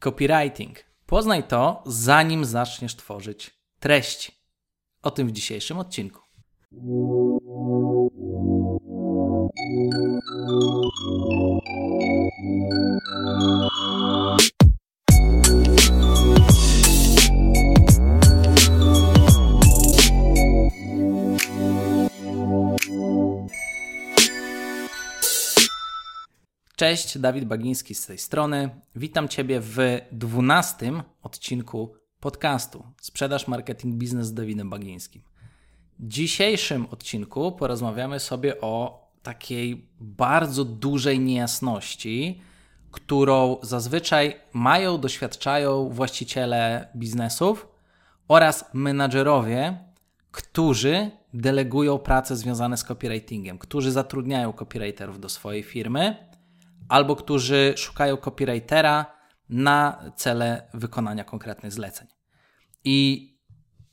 Copywriting. Poznaj to, zanim zaczniesz tworzyć treści. O tym w dzisiejszym odcinku. Cześć, Dawid Bagiński z tej strony. Witam Ciebie w dwunastym odcinku podcastu Sprzedaż, Marketing, Biznes z Dawidem Bagińskim. W dzisiejszym odcinku porozmawiamy sobie o takiej bardzo dużej niejasności, którą zazwyczaj mają, doświadczają właściciele biznesów oraz menadżerowie, którzy delegują prace związane z copywritingiem, którzy zatrudniają copywriterów do swojej firmy albo którzy szukają copywritera na cele wykonania konkretnych zleceń. I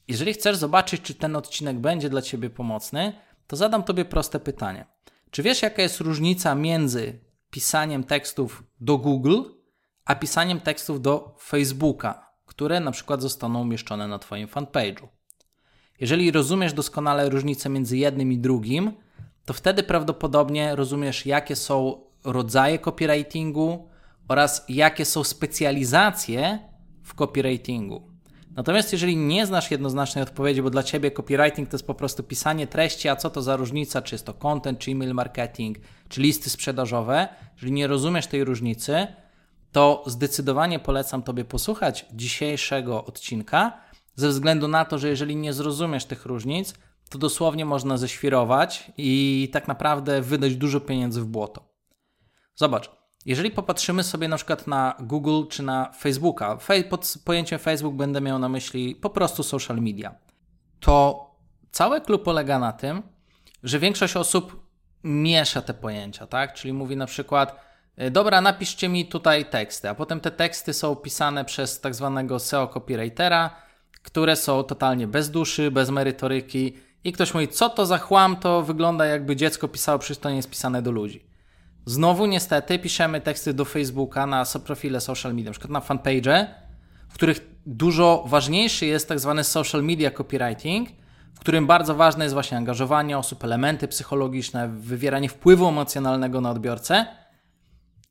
jeżeli chcesz zobaczyć, czy ten odcinek będzie dla Ciebie pomocny, to zadam Tobie proste pytanie. Czy wiesz, jaka jest różnica między pisaniem tekstów do Google, a pisaniem tekstów do Facebooka, które na przykład zostaną umieszczone na Twoim fanpage'u? Jeżeli rozumiesz doskonale różnicę między jednym i drugim, to wtedy prawdopodobnie rozumiesz, jakie są rodzaje copywritingu oraz jakie są specjalizacje w copywritingu. Natomiast jeżeli nie znasz jednoznacznej odpowiedzi, bo dla ciebie copywriting to jest po prostu pisanie treści, a co to za różnica, czy jest to content, czy email marketing, czy listy sprzedażowe, jeżeli nie rozumiesz tej różnicy, to zdecydowanie polecam tobie posłuchać dzisiejszego odcinka, ze względu na to, że jeżeli nie zrozumiesz tych różnic, to dosłownie można ześwirować i tak naprawdę wydać dużo pieniędzy w błoto. Zobacz, jeżeli popatrzymy sobie na przykład na Google czy na Facebooka, pod pojęciem Facebook będę miał na myśli po prostu social media, to cały klub polega na tym, że większość osób miesza te pojęcia, tak? Czyli mówi na przykład, e, dobra, napiszcie mi tutaj teksty, a potem te teksty są pisane przez tak zwanego SEO copywritera, które są totalnie bez duszy, bez merytoryki i ktoś mówi, co to za chłam, to wygląda jakby dziecko pisało, przecież to nie jest pisane do ludzi. Znowu niestety piszemy teksty do Facebooka na profile social media, na przykład na fanpage, w których dużo ważniejszy jest tak zwany social media copywriting, w którym bardzo ważne jest właśnie angażowanie osób, elementy psychologiczne, wywieranie wpływu emocjonalnego na odbiorcę.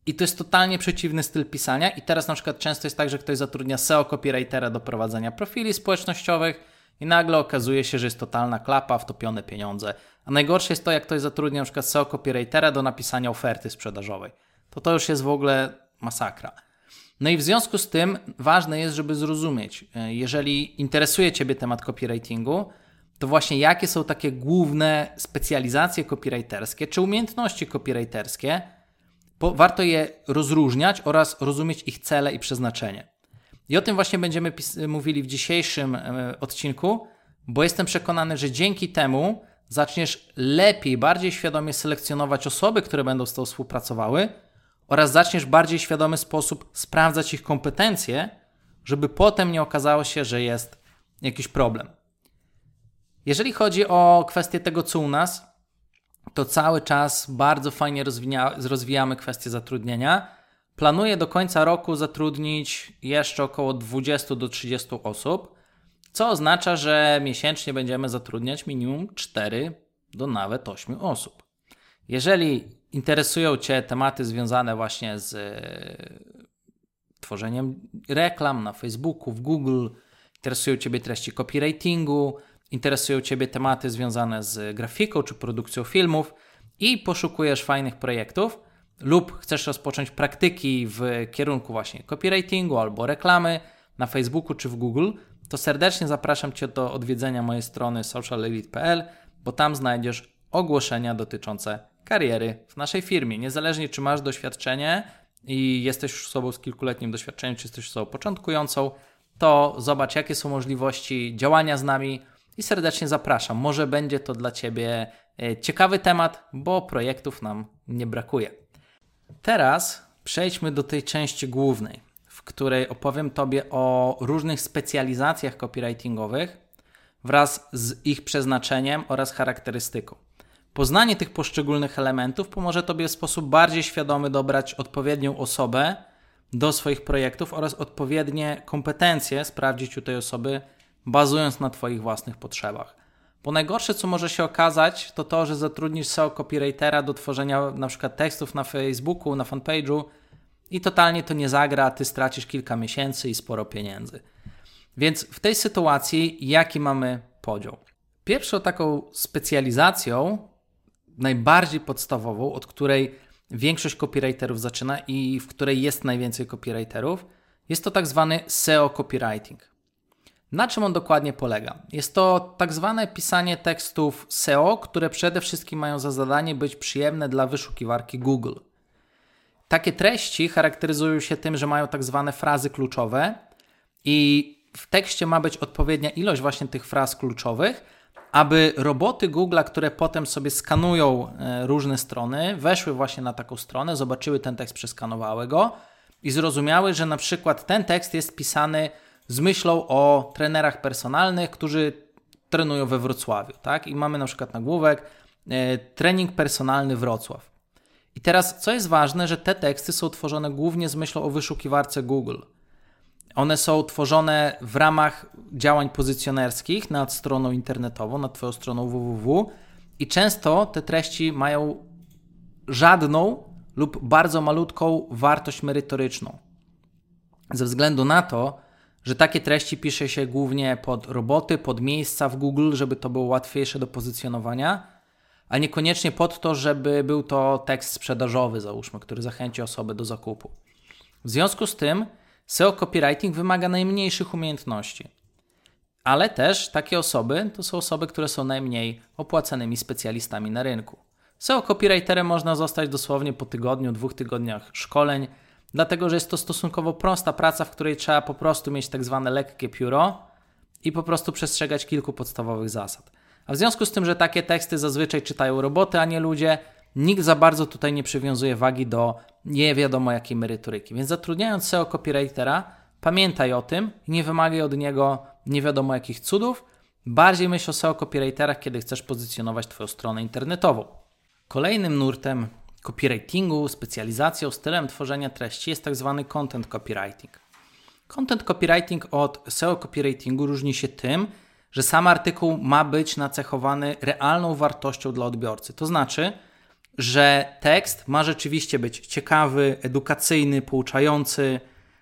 I to jest totalnie przeciwny styl pisania. I teraz na przykład często jest tak, że ktoś zatrudnia SEO copywritera do prowadzenia profili społecznościowych i nagle okazuje się, że jest totalna klapa, wtopione pieniądze. A najgorsze jest to, jak ktoś zatrudnia przykład SEO copywritera do napisania oferty sprzedażowej. To to już jest w ogóle masakra. No i w związku z tym ważne jest, żeby zrozumieć, e, jeżeli interesuje Ciebie temat copywritingu, to właśnie jakie są takie główne specjalizacje copywriterskie czy umiejętności copywriterskie, warto je rozróżniać oraz rozumieć ich cele i przeznaczenie. I o tym właśnie będziemy mówili w dzisiejszym e, odcinku, bo jestem przekonany, że dzięki temu zaczniesz lepiej, bardziej świadomie selekcjonować osoby, które będą z Tobą współpracowały oraz zaczniesz w bardziej świadomy sposób sprawdzać ich kompetencje, żeby potem nie okazało się, że jest jakiś problem. Jeżeli chodzi o kwestię tego, co u nas, to cały czas bardzo fajnie rozwijamy kwestię zatrudnienia. Planuję do końca roku zatrudnić jeszcze około 20 do 30 osób co oznacza, że miesięcznie będziemy zatrudniać minimum 4 do nawet 8 osób. Jeżeli interesują Cię tematy związane właśnie z e, tworzeniem reklam na Facebooku, w Google, interesują Ciebie treści copywritingu, interesują Ciebie tematy związane z grafiką czy produkcją filmów i poszukujesz fajnych projektów, lub chcesz rozpocząć praktyki w kierunku właśnie copywritingu albo reklamy na Facebooku czy w Google, to serdecznie zapraszam Cię do odwiedzenia mojej strony socialelite.pl, bo tam znajdziesz ogłoszenia dotyczące kariery w naszej firmie. Niezależnie czy masz doświadczenie i jesteś już osobą z kilkuletnim doświadczeniem, czy jesteś osobą początkującą, to zobacz, jakie są możliwości działania z nami i serdecznie zapraszam. Może będzie to dla Ciebie e, ciekawy temat, bo projektów nam nie brakuje. Teraz przejdźmy do tej części głównej której opowiem Tobie o różnych specjalizacjach copywritingowych wraz z ich przeznaczeniem oraz charakterystyką. Poznanie tych poszczególnych elementów pomoże Tobie w sposób bardziej świadomy dobrać odpowiednią osobę do swoich projektów oraz odpowiednie kompetencje sprawdzić u tej osoby, bazując na Twoich własnych potrzebach. Bo najgorsze, co może się okazać, to to, że zatrudnisz SEO copywritera do tworzenia na przykład tekstów na Facebooku, na fanpage'u i totalnie to nie zagra, a ty stracisz kilka miesięcy i sporo pieniędzy. Więc w tej sytuacji jaki mamy podział? Pierwszą taką specjalizacją, najbardziej podstawową, od której większość copywriterów zaczyna i w której jest najwięcej copywriterów, jest to tak zwany SEO copywriting. Na czym on dokładnie polega? Jest to tak zwane pisanie tekstów SEO, które przede wszystkim mają za zadanie być przyjemne dla wyszukiwarki Google. Takie treści charakteryzują się tym, że mają tak zwane frazy kluczowe i w tekście ma być odpowiednia ilość właśnie tych fraz kluczowych, aby roboty Google, które potem sobie skanują e, różne strony, weszły właśnie na taką stronę, zobaczyły ten tekst, przeskanowały go i zrozumiały, że na przykład ten tekst jest pisany z myślą o trenerach personalnych, którzy trenują we Wrocławiu, tak? I mamy na przykład nagłówek e, trening personalny Wrocław. I teraz, co jest ważne, że te teksty są tworzone głównie z myślą o wyszukiwarce Google. One są tworzone w ramach działań pozycjonerskich nad stroną internetową, nad Twoją stroną www i często te treści mają żadną lub bardzo malutką wartość merytoryczną. Ze względu na to, że takie treści pisze się głównie pod roboty, pod miejsca w Google, żeby to było łatwiejsze do pozycjonowania, a niekoniecznie pod to, żeby był to tekst sprzedażowy, załóżmy, który zachęci osobę do zakupu. W związku z tym SEO copywriting wymaga najmniejszych umiejętności. Ale też takie osoby to są osoby, które są najmniej opłacanymi specjalistami na rynku. SEO copywriterem można zostać dosłownie po tygodniu, dwóch tygodniach szkoleń, dlatego że jest to stosunkowo prosta praca, w której trzeba po prostu mieć tak zwane lekkie pióro i po prostu przestrzegać kilku podstawowych zasad. A w związku z tym, że takie teksty zazwyczaj czytają roboty, a nie ludzie, nikt za bardzo tutaj nie przywiązuje wagi do nie wiadomo jakiej merytoryki. Więc zatrudniając SEO copywritera, pamiętaj o tym nie wymagaj od niego nie wiadomo jakich cudów. Bardziej myśl o SEO copywriterach, kiedy chcesz pozycjonować Twoją stronę internetową. Kolejnym nurtem copywritingu, specjalizacją, stylem tworzenia treści jest tak zwany content copywriting. Content copywriting od SEO copywritingu różni się tym, że sam artykuł ma być nacechowany realną wartością dla odbiorcy. To znaczy, że tekst ma rzeczywiście być ciekawy, edukacyjny, pouczający,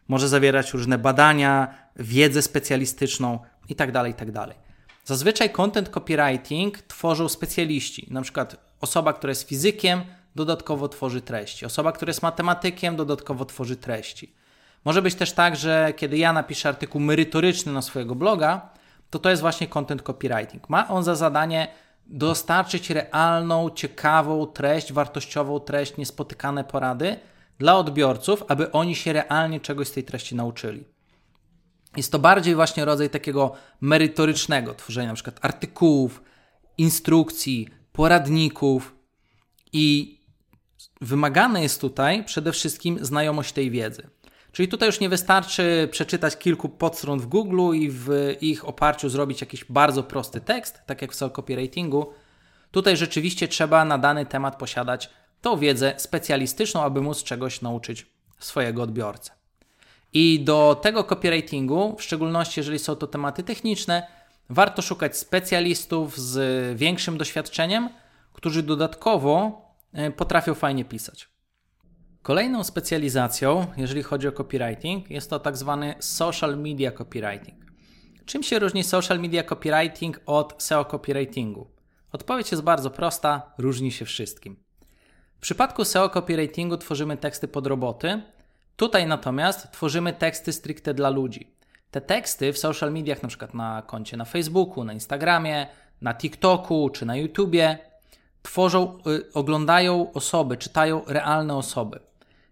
może zawierać różne badania, wiedzę specjalistyczną itd. Tak itd. Tak Zazwyczaj content copywriting tworzą specjaliści, na przykład osoba, która jest fizykiem, dodatkowo tworzy treści, osoba, która jest matematykiem, dodatkowo tworzy treści. Może być też tak, że kiedy ja napiszę artykuł merytoryczny na swojego bloga, to to jest właśnie content copywriting. Ma on za zadanie dostarczyć realną, ciekawą treść, wartościową treść, niespotykane porady dla odbiorców, aby oni się realnie czegoś z tej treści nauczyli. Jest to bardziej właśnie rodzaj takiego merytorycznego tworzenia, przykład artykułów, instrukcji, poradników i wymagane jest tutaj przede wszystkim znajomość tej wiedzy. Czyli tutaj już nie wystarczy przeczytać kilku podstron w Google i w ich oparciu zrobić jakiś bardzo prosty tekst, tak jak w SEO copywritingu. Tutaj rzeczywiście trzeba na dany temat posiadać tą wiedzę specjalistyczną, aby móc czegoś nauczyć swojego odbiorcę. I do tego copywritingu, w szczególności jeżeli są to tematy techniczne, warto szukać specjalistów z większym doświadczeniem, którzy dodatkowo potrafią fajnie pisać. Kolejną specjalizacją, jeżeli chodzi o copywriting, jest to tak zwany social media copywriting. Czym się różni social media copywriting od SEO copywritingu? Odpowiedź jest bardzo prosta, różni się wszystkim. W przypadku SEO copywritingu tworzymy teksty pod roboty, tutaj natomiast tworzymy teksty stricte dla ludzi. Te teksty w social mediach, na przykład na koncie na Facebooku, na Instagramie, na TikToku czy na YouTubie, tworzą, y, oglądają osoby, czytają realne osoby.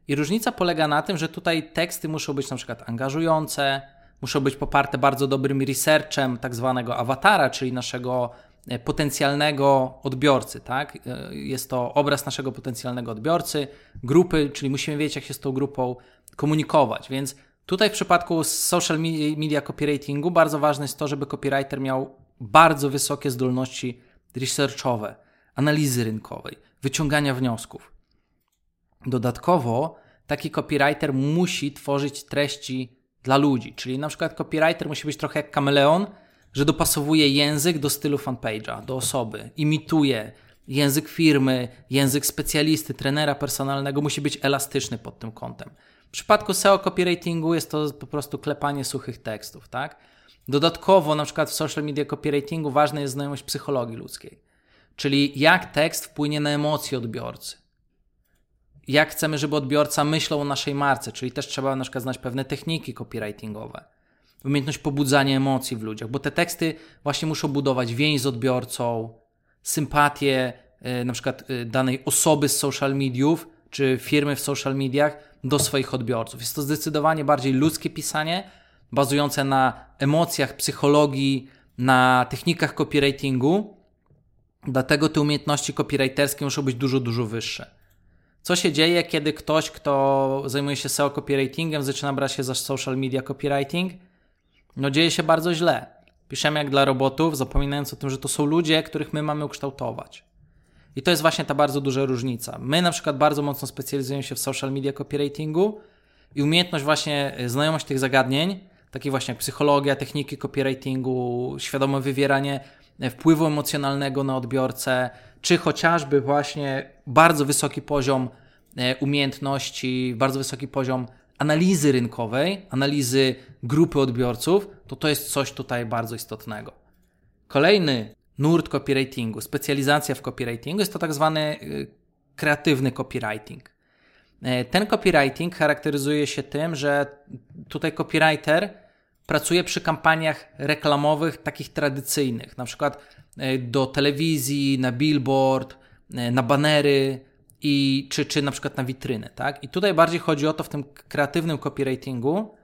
I różnica polega na tym, że tutaj teksty muszą być na przykład angażujące, muszą być poparte bardzo dobrym researchem tak zwanego awatara, czyli naszego e, potencjalnego odbiorcy, tak? E, jest to obraz naszego potencjalnego odbiorcy, grupy, czyli musimy wiedzieć, jak się z tą grupą komunikować. Więc tutaj w przypadku social media copywritingu bardzo ważne jest to, żeby copywriter miał bardzo wysokie zdolności researchowe, analizy rynkowej, wyciągania wniosków. Dodatkowo taki copywriter musi tworzyć treści dla ludzi. Czyli na przykład copywriter musi być trochę jak kameleon, że dopasowuje język do stylu fanpage'a, do osoby, imituje język firmy, język specjalisty, trenera personalnego, musi być elastyczny pod tym kątem. W przypadku SEO copywritingu jest to po prostu klepanie suchych tekstów, tak? Dodatkowo, na przykład w social media copywritingu ważna jest znajomość psychologii ludzkiej, czyli jak tekst wpłynie na emocje odbiorcy. Jak chcemy, żeby odbiorca myślał o naszej marce, czyli też trzeba na przykład znać pewne techniki copywritingowe umiejętność pobudzania emocji w ludziach, bo te teksty właśnie muszą budować więź z odbiorcą, sympatię e, na przykład e, danej osoby z social mediów czy firmy w social mediach do swoich odbiorców. Jest to zdecydowanie bardziej ludzkie pisanie, bazujące na emocjach, psychologii, na technikach copywritingu. Dlatego te umiejętności copywriterskie muszą być dużo, dużo wyższe. Co się dzieje, kiedy ktoś, kto zajmuje się SEO copywritingiem, zaczyna brać się za social media copywriting? No dzieje się bardzo źle. Piszemy jak dla robotów, zapominając o tym, że to są ludzie, których my mamy ukształtować. I to jest właśnie ta bardzo duża różnica. My na przykład bardzo mocno specjalizujemy się w social media copywritingu i umiejętność właśnie, e, znajomość tych zagadnień, takie właśnie jak psychologia, techniki copywritingu, świadome wywieranie wpływu emocjonalnego na odbiorcę, czy chociażby właśnie bardzo wysoki poziom e, umiejętności, bardzo wysoki poziom analizy rynkowej, analizy grupy odbiorców, to to jest coś tutaj bardzo istotnego. Kolejny nurt copywritingu, specjalizacja w copywritingu jest to tak zwany y, kreatywny copywriting. E, ten copywriting charakteryzuje się tym, że tutaj copywriter pracuje przy kampaniach reklamowych takich tradycyjnych, na przykład e, do telewizji, na billboard, e, na banery, i, czy, czy na przykład na witryny, tak? I tutaj bardziej chodzi o to w tym kreatywnym copywritingu,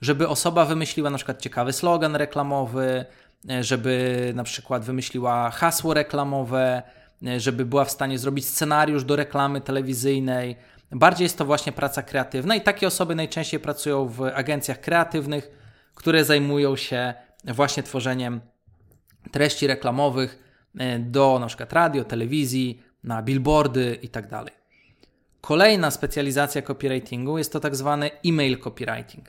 żeby osoba wymyśliła na przykład ciekawy slogan reklamowy, e, żeby na przykład wymyśliła hasło reklamowe, żeby była w stanie zrobić scenariusz do reklamy telewizyjnej. Bardziej jest to właśnie praca kreatywna i takie osoby najczęściej pracują w agencjach kreatywnych, które zajmują się właśnie tworzeniem treści reklamowych e, do na przykład radio, telewizji, na billboardy i tak. Kolejna specjalizacja copywritingu jest to tak zwany e-mail copywriting.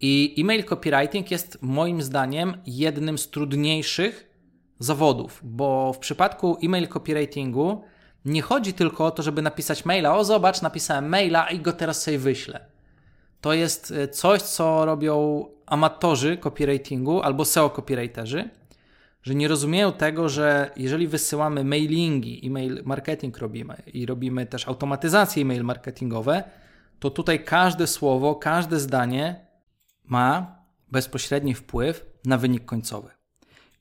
I e-mail copywriting jest moim zdaniem jednym z trudniejszych zawodów, bo w przypadku e-mail copywritingu nie chodzi tylko o to, żeby napisać maila. O, zobacz, napisałem maila i go teraz sobie wyślę. To jest e, coś, co robią amatorzy copywritingu albo SEO copywriterzy, że nie rozumieją tego, że jeżeli wysyłamy mailingi, e-mail marketing robimy i robimy też automatyzacje e-mail marketingowe, to tutaj każde słowo, każde zdanie ma bezpośredni wpływ na wynik końcowy.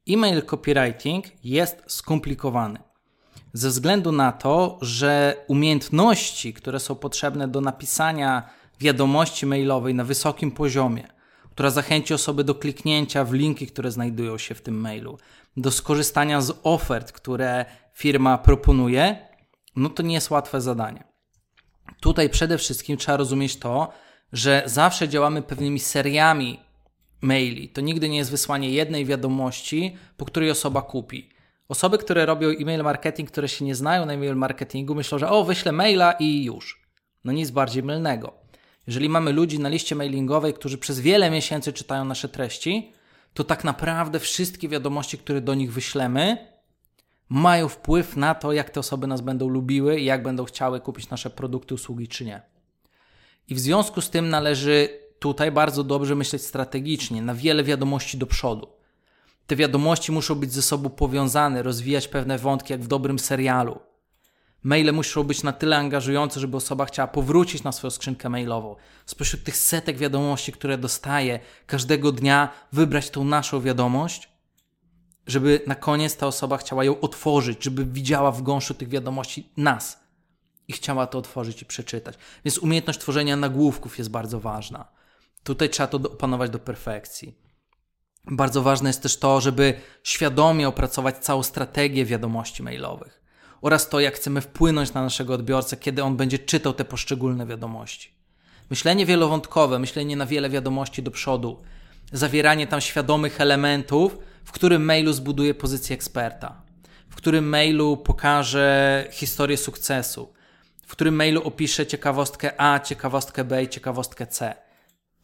E-mail copywriting jest skomplikowany ze względu na to, że umiejętności, które są potrzebne do napisania wiadomości mailowej na wysokim poziomie, która zachęci osoby do kliknięcia w linki, które znajdują się w tym mailu, do skorzystania z ofert, które firma proponuje, no to nie jest łatwe zadanie. Tutaj przede wszystkim trzeba rozumieć to, że zawsze działamy pewnymi seriami maili. To nigdy nie jest wysłanie jednej wiadomości, po której osoba kupi. Osoby, które robią e-mail marketing, które się nie znają na e-mail marketingu, myślą, że o, wyślę maila i już. No nic bardziej mylnego. Jeżeli mamy ludzi na liście mailingowej, którzy przez wiele miesięcy czytają nasze treści, to tak naprawdę wszystkie wiadomości, które do nich wyślemy, mają wpływ na to, jak te osoby nas będą lubiły i jak będą chciały kupić nasze produkty, usługi czy nie. I w związku z tym należy tutaj bardzo dobrze myśleć strategicznie, na wiele wiadomości do przodu. Te wiadomości muszą być ze sobą powiązane, rozwijać pewne wątki, jak w dobrym serialu. Maile muszą być na tyle angażujące, żeby osoba chciała powrócić na swoją skrzynkę mailową. Spośród tych setek wiadomości, które dostaje każdego dnia, wybrać tą naszą wiadomość, żeby na koniec ta osoba chciała ją otworzyć, żeby widziała w gąszczu tych wiadomości nas i chciała to otworzyć i przeczytać. Więc umiejętność tworzenia nagłówków jest bardzo ważna. Tutaj trzeba to opanować do perfekcji. Bardzo ważne jest też to, żeby świadomie opracować całą strategię wiadomości mailowych oraz to, jak chcemy wpłynąć na naszego odbiorcę, kiedy on będzie czytał te poszczególne wiadomości. Myślenie wielowątkowe, myślenie na wiele wiadomości do przodu, zawieranie tam świadomych elementów, w którym mailu zbuduje pozycję eksperta, w którym mailu pokaże historię sukcesu, w którym mailu opiszę ciekawostkę A, ciekawostkę B i ciekawostkę C.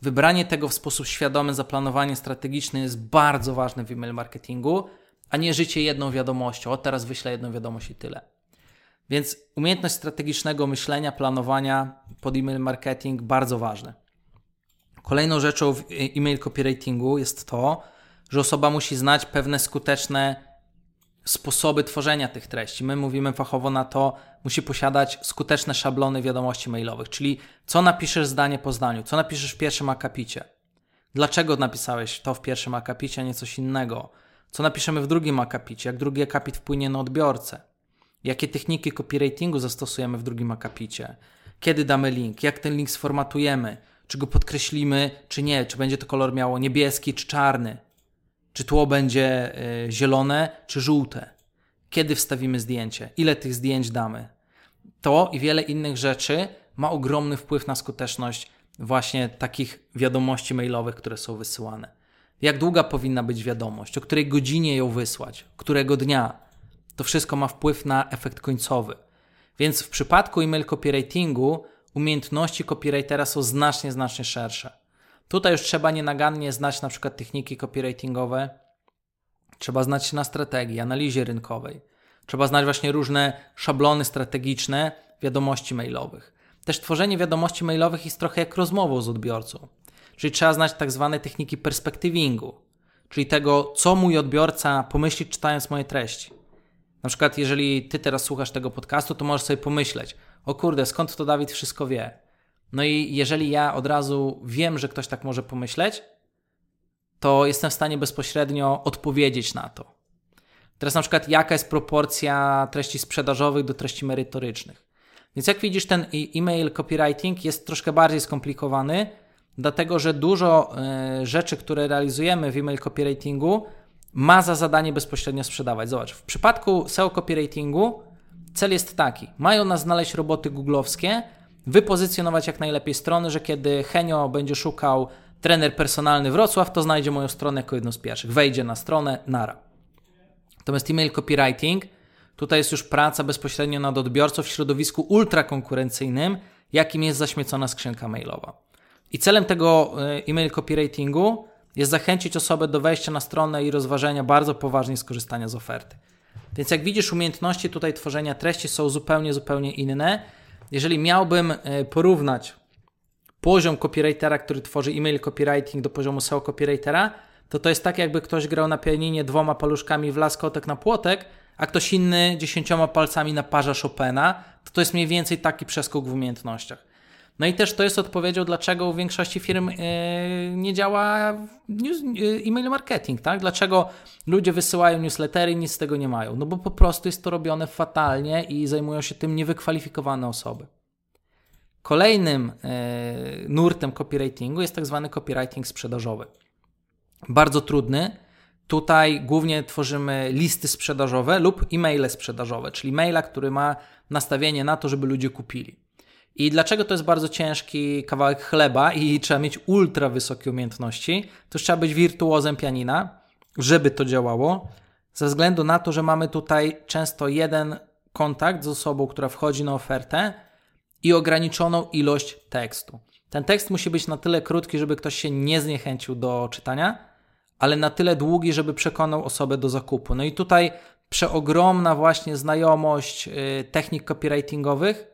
Wybranie tego w sposób świadomy, zaplanowanie strategiczne jest bardzo ważne w e-mail marketingu, a nie życie jedną wiadomością. O, teraz wyślę jedną wiadomość i tyle. Więc umiejętność strategicznego myślenia, planowania pod e-mail marketing bardzo ważne. Kolejną rzeczą w e-mail copywritingu jest to, że osoba musi znać pewne skuteczne sposoby tworzenia tych treści. My mówimy fachowo na to, musi posiadać skuteczne szablony wiadomości mailowych, czyli co napiszesz zdanie po zdaniu, co napiszesz w pierwszym akapicie. Dlaczego napisałeś to w pierwszym akapicie, a nie coś innego? Co napiszemy w drugim akapicie? Jak drugi akapit wpłynie na odbiorcę? Jakie techniki copywritingu zastosujemy w drugim akapicie? Kiedy damy link? Jak ten link sformatujemy? Czy go podkreślimy, czy nie? Czy będzie to kolor miało niebieski, czy czarny? Czy tło będzie y, zielone, czy żółte? Kiedy wstawimy zdjęcie? Ile tych zdjęć damy? To i wiele innych rzeczy ma ogromny wpływ na skuteczność właśnie takich wiadomości mailowych, które są wysyłane. Jak długa powinna być wiadomość? O której godzinie ją wysłać? Którego dnia? To wszystko ma wpływ na efekt końcowy. Więc w przypadku e-mail copywritingu umiejętności copywritera są znacznie, znacznie szersze. Tutaj już trzeba nienagannie znać na przykład techniki copywritingowe, trzeba znać się na strategii, analizie rynkowej, trzeba znać właśnie różne szablony strategiczne wiadomości mailowych. Też tworzenie wiadomości mailowych jest trochę jak rozmową z odbiorcą, czyli trzeba znać tak zwane techniki perspektywingu, czyli tego, co mój odbiorca pomyśli czytając moje treści. Na przykład, jeżeli ty teraz słuchasz tego podcastu, to możesz sobie pomyśleć: O kurde, skąd to Dawid wszystko wie? No i jeżeli ja od razu wiem, że ktoś tak może pomyśleć, to jestem w stanie bezpośrednio odpowiedzieć na to. Teraz na przykład jaka jest proporcja treści sprzedażowych do treści merytorycznych. Więc jak widzisz, ten e-mail copywriting jest troszkę bardziej skomplikowany, dlatego że dużo y, rzeczy, które realizujemy w e-mail copywritingu, ma za zadanie bezpośrednio sprzedawać. Zobacz, w przypadku SEO copywritingu cel jest taki: mają nas znaleźć roboty googlowskie, wypozycjonować jak najlepiej strony, że kiedy Henio będzie szukał trener personalny Wrocław, to znajdzie moją stronę jako jedną z pierwszych. Wejdzie na stronę, nara. Natomiast email copywriting, tutaj jest już praca bezpośrednio nad odbiorcą w środowisku ultrakonkurencyjnym, jakim jest zaśmiecona skrzynka mailowa. I celem tego e, email copywritingu jest zachęcić osobę do wejścia na stronę i rozważenia bardzo poważnie skorzystania z oferty. Więc jak widzisz, umiejętności tutaj tworzenia treści są zupełnie, zupełnie inne jeżeli miałbym e, porównać poziom copywritera, który tworzy e-mail copywriting do poziomu SEO copywritera, to to jest tak, jakby ktoś grał na pianinie dwoma paluszkami w laskotek na płotek, a ktoś inny dziesięcioma palcami na parze Chopina, to to jest mniej więcej taki przeskok w umiejętnościach. No i też to jest odpowiedzią, dlaczego u większości firm e, nie działa e, e-mail marketing, tak? Dlaczego ludzie wysyłają newslettery i nic z tego nie mają? No bo po prostu jest to robione fatalnie i zajmują się tym niewykwalifikowane osoby. Kolejnym nurtem copywritingu jest tak zwany copywriting sprzedażowy. Bardzo trudny. Tutaj głównie tworzymy listy sprzedażowe lub e-maile sprzedażowe, czyli maila, który ma nastawienie na to, żeby ludzie kupili. I dlaczego to jest bardzo ciężki kawałek chleba i trzeba mieć ultra wysokie umiejętności? To trzeba być wirtuozem pianina, żeby to działało, ze względu na to, że mamy tutaj często jeden kontakt z osobą, która wchodzi na ofertę i ograniczoną ilość tekstu. Ten tekst musi być na tyle krótki, żeby ktoś się nie zniechęcił do czytania, ale na tyle długi, żeby przekonał osobę do zakupu. No i tutaj przeogromna właśnie znajomość y, technik copywritingowych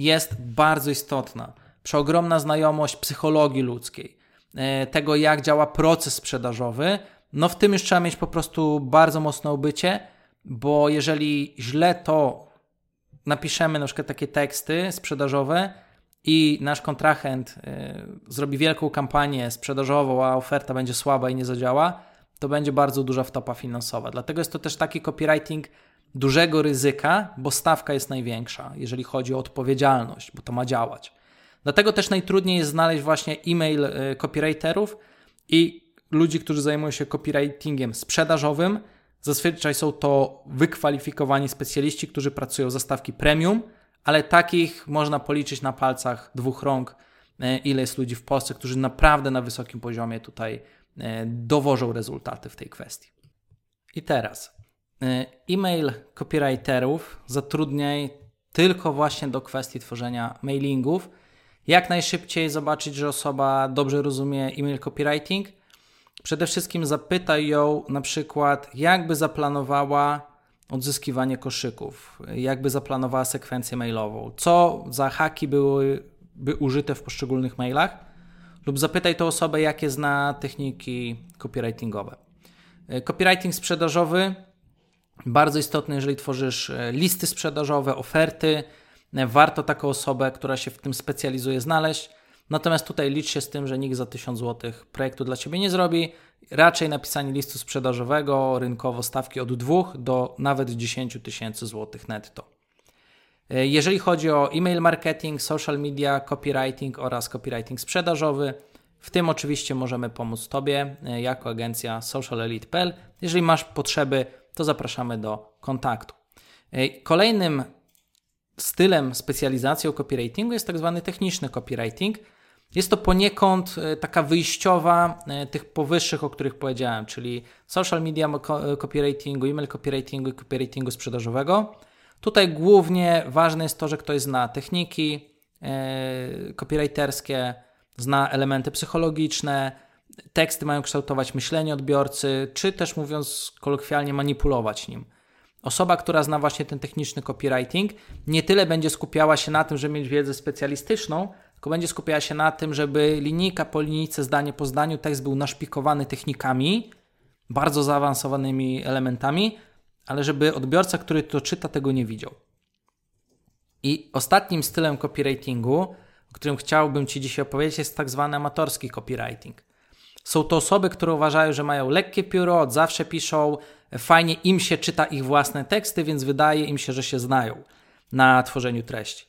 jest bardzo istotna. Przeogromna znajomość psychologii ludzkiej, e, tego jak działa proces sprzedażowy, no w tym już trzeba mieć po prostu bardzo mocne obycie, bo jeżeli źle to napiszemy na przykład takie teksty sprzedażowe i nasz kontrahent y, zrobi wielką kampanię sprzedażową, a oferta będzie słaba i nie zadziała, to będzie bardzo duża wtopa finansowa. Dlatego jest to też taki copywriting dużego ryzyka, bo stawka jest największa, jeżeli chodzi o odpowiedzialność, bo to ma działać. Dlatego też najtrudniej jest znaleźć właśnie e-mail y, copywriterów i ludzi, którzy zajmują się copywritingiem sprzedażowym. Zazwyczaj są to wykwalifikowani specjaliści, którzy pracują za stawki premium, ale takich można policzyć na palcach dwóch rąk, y, ile jest ludzi w Polsce, którzy naprawdę na wysokim poziomie tutaj y, dowożą rezultaty w tej kwestii. I teraz, E, e-mail copywriterów zatrudniaj tylko właśnie do kwestii tworzenia mailingów. Jak najszybciej zobaczyć, że osoba dobrze rozumie e-mail copywriting. Przede wszystkim zapytaj ją na przykład, jakby zaplanowała odzyskiwanie koszyków, jakby zaplanowała sekwencję mailową, co za haki byłyby użyte w poszczególnych mailach, lub zapytaj tę osobę, jakie zna techniki copywritingowe. Copywriting sprzedażowy bardzo istotny, jeżeli tworzysz e, listy sprzedażowe, oferty. E, warto taką osobę, która się w tym specjalizuje, znaleźć. Natomiast tutaj licz się z tym, że nikt za 1000 zł projektu dla Ciebie nie zrobi. Raczej napisanie listu sprzedażowego, rynkowo stawki od 2 do nawet 10 tysięcy złotych netto. E, jeżeli chodzi o e-mail marketing, social media, copywriting oraz copywriting sprzedażowy, w tym oczywiście możemy pomóc Tobie jako agencja socialelite.pl. Jeżeli masz potrzeby to zapraszamy do kontaktu. E, kolejnym stylem specjalizacją copywritingu jest tak zwany techniczny copywriting. Jest to poniekąd e, taka wyjściowa e, tych powyższych, o których powiedziałem, czyli social media copywritingu, e-mail copywritingu i copywritingu sprzedażowego. Tutaj głównie ważne jest to, że ktoś zna techniki copywriterskie, zna elementy psychologiczne, teksty mają kształtować myślenie odbiorcy, czy też mówiąc kolokwialnie, manipulować nim. Osoba, która zna właśnie ten techniczny copywriting, nie tyle będzie skupiała się na tym, żeby mieć wiedzę specjalistyczną, tylko będzie skupiała się na tym, żeby linijka po linijce, zdanie po zdaniu, tekst był naszpikowany technikami, bardzo zaawansowanymi elementami, ale żeby odbiorca, który to czyta, tego nie widział. I ostatnim stylem copywritingu, o którym chciałbym Ci dzisiaj opowiedzieć, jest tak zwany amatorski copywriting. Są to osoby, które uważają, że mają lekkie pióro, od zawsze piszą, fajnie im się czyta ich własne teksty, więc wydaje im się, że się znają na tworzeniu treści.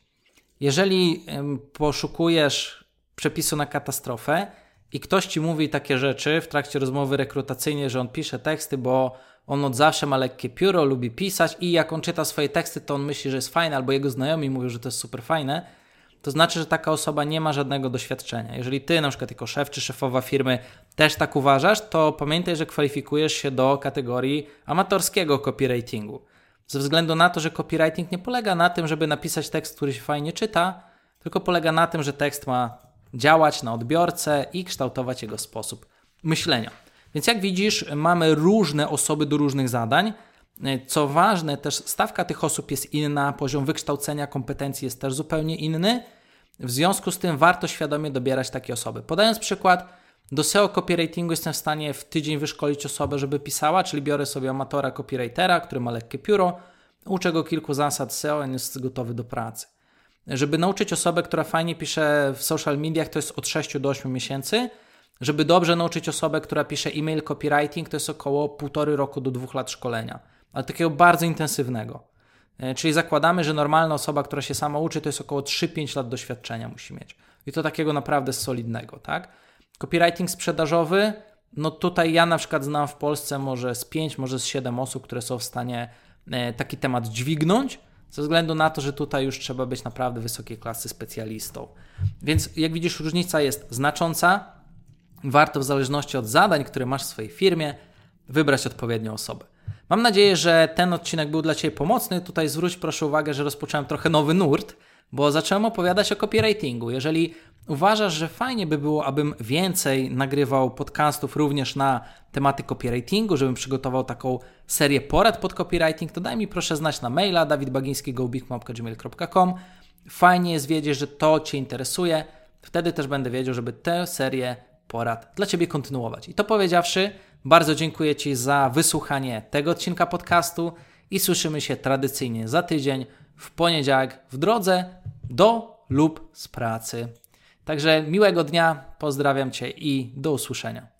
Jeżeli poszukujesz przepisu na katastrofę i ktoś ci mówi takie rzeczy w trakcie rozmowy rekrutacyjnej, że on pisze teksty, bo on od zawsze ma lekkie pióro, lubi pisać i jak on czyta swoje teksty, to on myśli, że jest fajne, albo jego znajomi mówią, że to jest super fajne, to znaczy, że taka osoba nie ma żadnego doświadczenia. Jeżeli ty, na przykład jako szef czy szefowa firmy, też tak uważasz, to pamiętaj, że kwalifikujesz się do kategorii amatorskiego copywritingu. Ze względu na to, że copywriting nie polega na tym, żeby napisać tekst, który się fajnie czyta, tylko polega na tym, że tekst ma działać na odbiorcę i kształtować jego sposób myślenia. Więc jak widzisz, mamy różne osoby do różnych zadań. Co ważne, też stawka tych osób jest inna, poziom wykształcenia, kompetencji jest też zupełnie inny. W związku z tym warto świadomie dobierać takie osoby. Podając przykład, do SEO copywritingu jestem w stanie w tydzień wyszkolić osobę, żeby pisała, czyli biorę sobie amatora copywritera, który ma lekkie pióro, uczę go kilku zasad SEO i jest gotowy do pracy. Żeby nauczyć osobę, która fajnie pisze w social mediach, to jest od 6 do 8 miesięcy. Żeby dobrze nauczyć osobę, która pisze e-mail copywriting, to jest około 1,5 roku do 2 lat szkolenia ale takiego bardzo intensywnego. E, czyli zakładamy, że normalna osoba, która się sama uczy, to jest około 3-5 lat doświadczenia musi mieć. I to takiego naprawdę solidnego, tak? Copywriting sprzedażowy, no tutaj ja na przykład znam w Polsce może z 5, może z 7 osób, które są w stanie e, taki temat dźwignąć, ze względu na to, że tutaj już trzeba być naprawdę wysokiej klasy specjalistą. Więc jak widzisz, różnica jest znacząca. Warto w zależności od zadań, które masz w swojej firmie, wybrać odpowiednią osobę. Mam nadzieję, że ten odcinek był dla Ciebie pomocny. Tutaj zwróć proszę uwagę, że rozpocząłem trochę nowy nurt, bo zacząłem opowiadać o copywritingu. Jeżeli uważasz, że fajnie by było, abym więcej nagrywał podcastów również na tematy copywritingu, żebym przygotował taką serię porad pod copywriting, to daj mi proszę znać na maila dawidbagiński.gobigmapka.gmail.com Fajnie jest wiedzieć, że to Cię interesuje. Wtedy też będę wiedział, żeby tę serię porad dla Ciebie kontynuować. I to powiedziawszy, bardzo dziękuję Ci za wysłuchanie tego odcinka podcastu i słyszymy się tradycyjnie za tydzień w poniedziałek w drodze do lub z pracy. Także miłego dnia, pozdrawiam Cię i do usłyszenia.